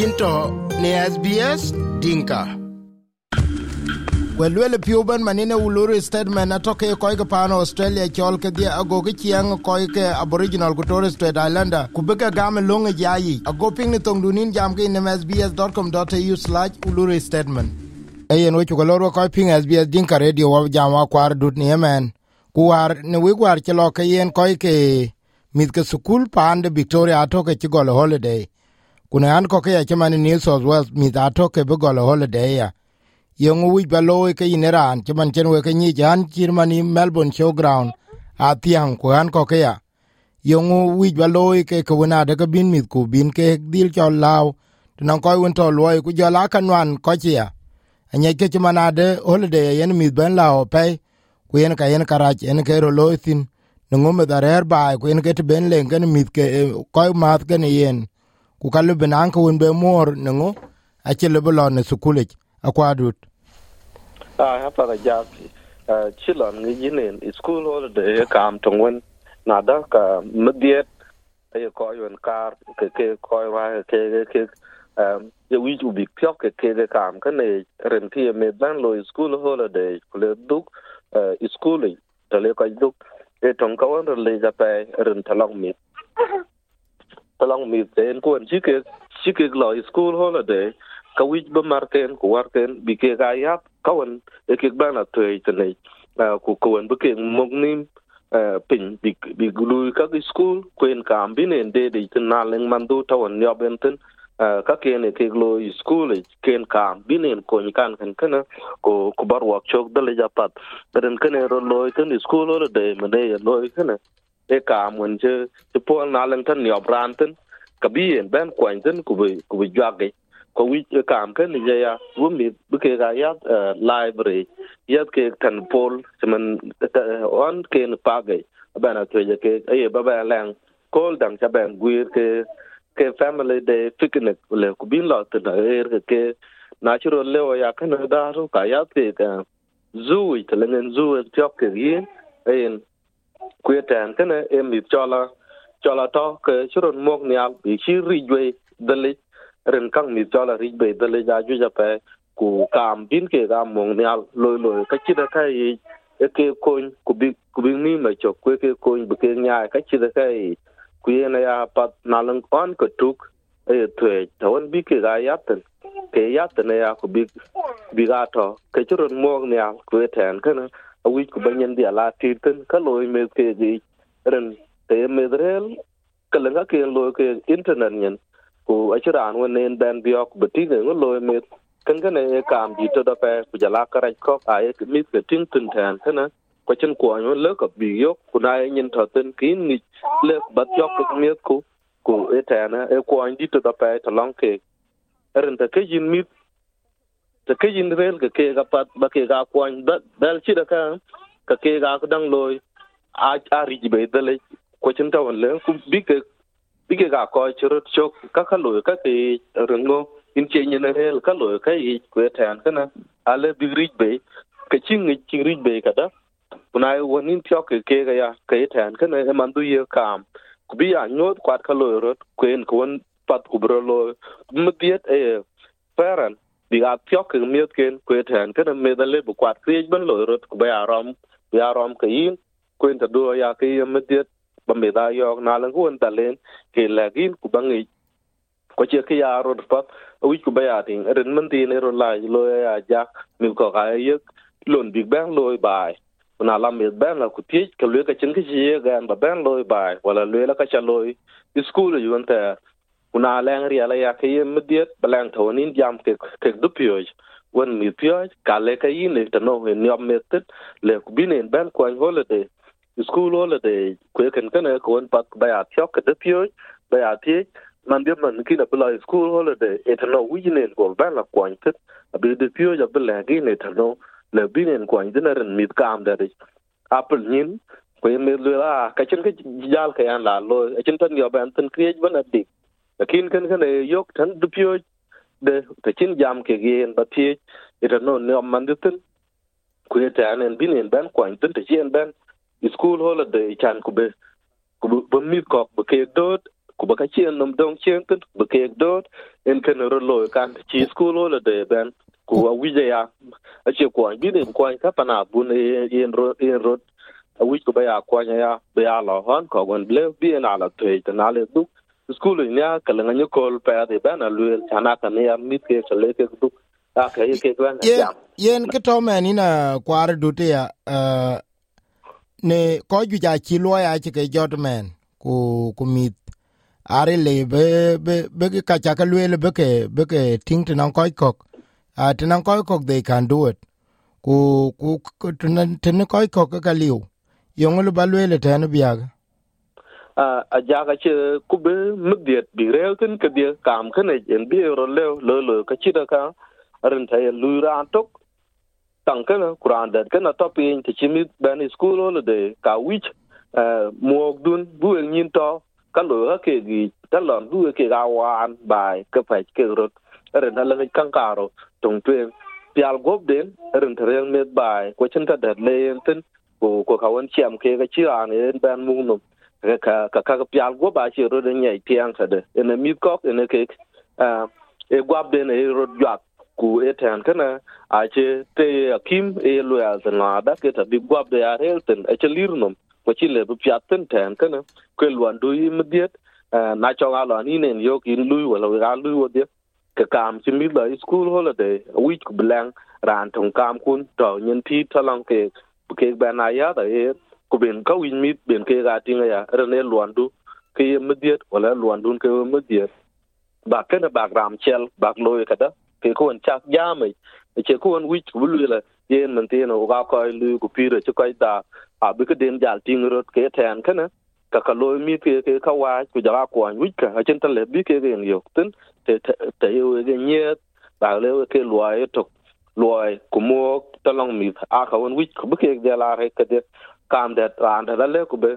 yinto ne SBS Dinka. Welwele piu ban manine uluru statement atoke koi ke pano Australia chol ke dia ago ke chiang koi ke Aboriginal ku Torres Strait Islander ku bega game longe jayi ago ping ni tong dunin jam ke in sbs.com.au slash uluru statement. Ayen wo chukoloro koi ping SBS Dinka radio wa jam wa kwar dut ni yemen ku war ne wigwar chelo ke yen koi ke mit ke sukul pande Victoria atoke chigol holiday kuna an ko ke chama ni New South mi da to ke bugo lo holiday ya. Yong wi ba ke ni ran chama chen we ke ni jan kirmani Melbourne Showground a tiang ko an ko ke ya. Yong wi ba ke ko na de ke bin mit ku bin ke dil cho law na ko un to lo ku ja la kanwan ko ti ya. Anya ke chama na de holiday yen mit ben lao pe ku yen ka yen karach en ke ro lo thin. Ngome da rer ba ku yen ke ben len ken mit ke ko ma ke yen ku ka lebe nan ko be mor nengo a che lebe lo ne sukule akwa dut. A ha para ja chilon ngi yinen school holiday kam tongwen na da ka mdiet ay ko yon kar ke ke ko wa ke ke ke ye wi ju bi pyo ke ke ke kam ka ne ren ti me ban lo school holiday ku le duk school to le ko duk. E tong ka won le ja pe ren talong mi talong mi ten ko en chike chike lo school holiday, ka wij ba marken ku warken bi ke ga ya kawan e ke ba na to tene ku ko wen bu ke mok nim pin, bi bi gulu ka school ko kwen ka ne de de tin na leng man mandu tawan yo ben benten ka ke ne ke lo school e, ken ka ne ko ni kan kan kana ko ku bar wak chok dale japat den kene ro lo tin school holiday mane lo kana e ka mun che che po na len tan yo branten ka bi en ben kwan tan ku bi ku bi jwa ge ko wi e ka am ken je ya wu mi bu ke ga ya library ya ke tan pol se man on ke n pa ge ba na to je ke e ba ba lang kol dang cha ben guir ke ke family de fikne le ku bin lo tan er ke natural le ya kan da ro ka ya ke ka zoo te len zoo ti ke yin en kwe kwetan kana e mi chola chola to. Ke churon mok nial bi chi ri jwe dali ren kang mi chola ri be dali ja ju ja pe ku kam bin ke ga mong nial loy loy ka chi da kai e ke koin ku bi ku bi ni ma chok kwe ke koin bi ke nya ka chi da kai ku ye na ya pat na lang on ko tuk e twe tawon bi ke ga yaten ke yaten ya ku bi bi ga to ke churon mok nial kwetan kene awi ku banyen dia la tirten ka loy me ke gi ren te me drel ka lenga ke loy ke internet nyen ku achiran wen nen ben biok beti ne loy me kan kan ne kam di to da pe ku jala karaj ko ay mi ke tin tin tan kana ko chen ko an le ka bi yok ku na nyen to ten kin ni le bat yok ku mi ku ku etana e ko an di to da pe to long ke ren ta ke yin mi ta ke yin rel ke ke ga pat ba ke ga kwan dal chi da ka ka ke ga ku dang loy a a ri be dale ko chen ta wan le ku bi ke bi ke ga ko chro chok ka ka loy ka ke rengo in che yin rel ka loy ka yi ku tan kana ale bi ri be ka ching ni chi ri be ka da kuna won in tyo ke ke ga ya ka yi ke tan kana he man du ye kam ku bi ya nyot kwat ka loy rot ku en ku won pat ku bro loy mu diet e parent bị áp pyo ke miet ken quê tan cái me da le bu kwat kri ban lo rot ku ba rom ya rom ke yin ku en ta do ya ke yem miet ba me da yo na lan ku ta len ke la gin ku bangi ko che ke ya rot pat wi ku ba ya tin ren man ti ne ro la ya ja mi ko ga ye lon bang lo bai na la me ben la ku ti ke le ka chen ke ji ga ba ben lo bai wala la ka cha school yu an kuna leng ria la ya ke yem diet balang to jam ke ke du pyo wen mi pyo ka le ka yin le to no en yom metet le kubine en ban ko holiday. School holiday ko ken ken ko an pat ba ya chok ke du pyo ba ya ti man bi man ki na bla school holiday et no wi ko ban la ko an tet abi du pyo ja bla gi ne to no le bin ko an ren mi kam da apple nin ko me le la, ka chen ke jal ka yan la lo e chen tan yo ban tan kriej ban adik lakin kan kan yok tan du pyo de te chin jam ke gen ba ti ita no ne man de tin ku eta an bin en ban kwan tin te chen ban school holiday chan ku be ku be mi ko be ke dot ku ba ka chen nom dong chen tin ba ke dot en ken ro lo kan chi school lo de ben ku a wi ya a. Che ko bin en ko ka pana bun en ro en ro a wi ku ba ya ko ya ba ya lo hon ko gon ble bi en ala te ta na le du school nya kalanga la nyu kol pa de bana luel lu chana ka ne ya mit ke chale ke du. A ka ye ke gwan yen yen ke to men ina kwar du te ya ne ko ju ja chi lo ya chi ke jot men ku ku mit. Are le be be be ka cha ka le be ke be ke ting tin an ko ko a tin an ko ko they can do it. Ku ku tin tin ko ko ka liu. Yong lu ba le te ne biaga a jaga ce kube mugdiet bi rew tin ke dia kam kane en bi ro lew lo lo ka ci da ka rin ta ye lu ra tok tang kana kuran da kana to yin ti chimi ban school lo de ka wich mo dun bu en yin to. Ka lo ha ke gi ta lon bu ke ga wan bai ka pa ke rot rin ta le kan ka ro tong tuen pial gob den rin ta ren met bai ko chen ta dat le tin ko ko ka wan chiam ke ga chi an en ban mu no ka ka ka pial go ba chi ro de nyai pian sa de. Ene mi kok, ene ke e gwab de ne e ro jwak ku e tan kana a che te akim e lo ya na da ke ta bi gwab de ya helten a che lir nom. Ko chi le bu piat ten tan kana ko luan du yi mdiet na cho ga lo ni nen yo kin wa lo ga lu wo de ka kam chi mi la school holiday, a week blank ran tong kam kun, to nyen ti talang ke ke ba na ya da e ku ben ka win mit ben ke ga tinga ya rene luan du ke mediet wala luan dun ke mediet ba kana ba gram chel ba loye kada ke ko en chak jame che ko on wich ku lu la yen man tin o ga ko lu ku pire che ko da a bi ke den jal ting rot ke ten kana ka ka loye mi ke ke ka wa ku ja ko an wich ka a chen tale bi ke gen yo tin te te yo ge nyet ba le ke loy to loy ku mo talong mi a ka won wich ku bi ke de la re ke de kam det ran da le ku be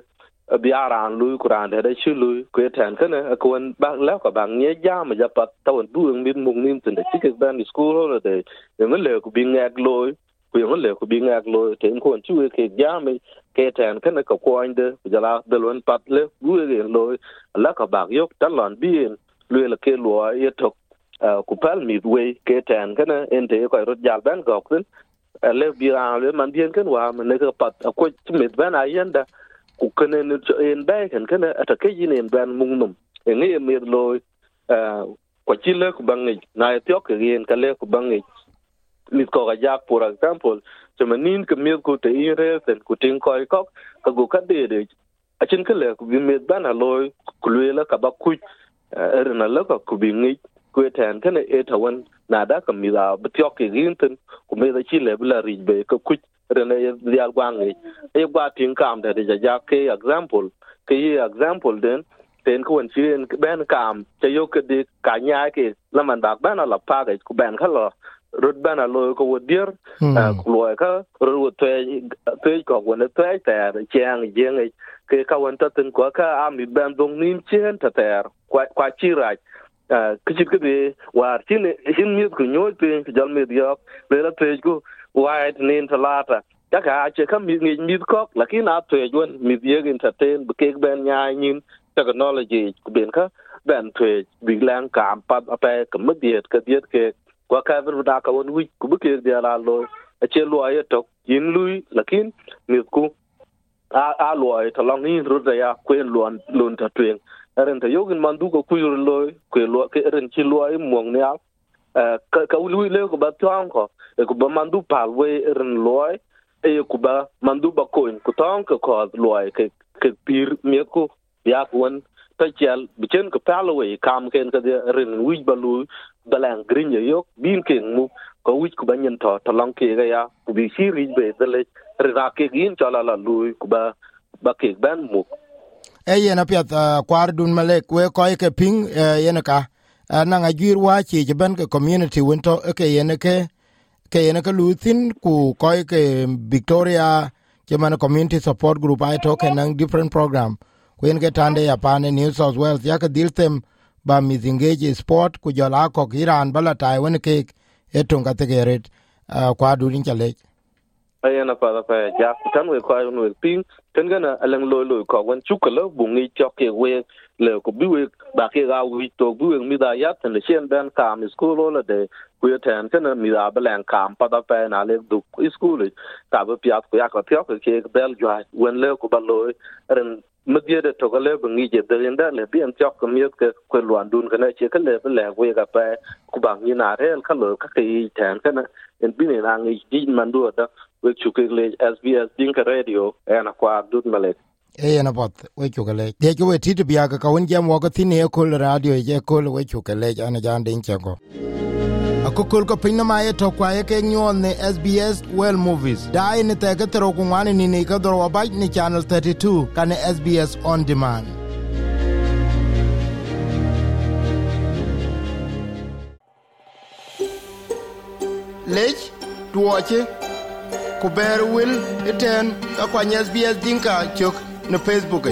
bia ran lu ku ran da chi lu ku e tan kana e ku wan ba le ko bang ye ja ma ja pat tawon buang min mung nim tin da tike ban school ho de e yang le ku bi ngak loy, ku yang le ku bi ngak loy, te ko chu ke ja me, ke tan kana ko ko ande ja la de lon pat le bu ge loy, la ka bag yok tan lon bi lu le ke lo ye tok ku pal mi we ke ten tan en de ko ro jal ban gok tin Eh, le bi a le man bien ken wa man ne ka pat ko mit a yenda ku kene ni en ba ken kana ata ke yin en ben mung num. En e ngi mi lo eh, ko chile ku bangi na etio ke yen kale ku bangi mit ko ga jak, for example to manin ke mi ku te yin re sen, ku tin ko ko ka go ka de de. A chin ke le ku bi mi ban lo ku le ka ba ku eh, er na la ka ku bi ngi ku ten kana e ta wan na da ka mi da bitio ke yin ten ku me da chile bla ri be ka ku rene dial gwangi e gwa tin kam de ja ke example ke yi example den ten ko wen chien ben kam che yo ke di ka nya ke la man bak ben la pa ke ku ben ka lo rut ben a lo ko wo dir ku lo ka ru wo te te ko wo ne te te chang jeng ke ka wen ta tin ko ka am bi ben dong nim chen ta ter kwa kwa chi ra kichit ke de war chin hin mit ku nyoy pe jal mit yok le la pe ku wait nin talata ka, che kam mi mi kok a atwe jwen mi yeg entertain bu kek ben nya nin technology ku ben ka, ben twe big lang kam pa pa ka mi diet, ka diet ke kwa ka ver da ka won wi ku bu kek dia la lo, a che lo ay to yin lui, lakin mi ku a a lo ay to long ni ru da ya, kwen luon lun ta twen eren ta yogin mandu ko kuyur loy ku lo ke eren chi loy muong ne eh, al ka ka lui le ko ba tuang ko e ko ba mandu pal we ren loy e ko ba mandu ba ko ku tong ko ko loy, ke ke pir me ko ya ku ta chel bi chen ko pal we kam ken ka de ren wi ba lu da lang grin ye yo bin ke mu, ko wi ku ba nyen to to long ke ga ya, ku bi si ri be de le ra ke gin cha la la lu ku ba ba ke ban mu e yen apiath kwar dun malek, we ko ke ping yen ka. Na nga jwir wa chi ben ke community wento ke yen ke ke yen ke luthin ku ko ke victoria ke man community support group ai to ke nang different program. Ku yen ke tande ya pane, new south wales, ya ke diltem ba mi engage sport ku jola ko iran, bala tai wen ke e tunga te geret kwa du rin chale ayana pa pa ja tan we kwa no ping tan gana alang loy loy ko wan chu kala bungi chok ke we le ko bi we ba ke ga wi to bi we mi da ya tan le chen ben kam school lo de ku ya tan kana mi da ba lan kam pa da pa na le du school ta ba pya ko ya ko pya ko ke bel jo wen le ko ba loy ren medie de to gale bu ngi je de ren da le bi an chok ko mi ke ko luan dun kana che ka le ba le we ga pa ku ba ngi na re ka lo ka ke tan kana en bi ne na ngi di man du da wechukekilec sbs dinka radio en akuar dut melec eyen apoth wechukekilec dhiec ke we tit biak kawen jam wɔkä thin ekol radio je kol wechukekilec an ajan diny ciɛŋko akokol ko piny nomaye tɔ kuaye kek nyuɔl ne sbs world movies. Daai ne thɛkä thorou ku ŋuani nini kä dhor wabac ne channel 32 kane sbs on demand. Lec tuɔci ku ber wil iten ka kwa SBS Dinka chok ne Facebook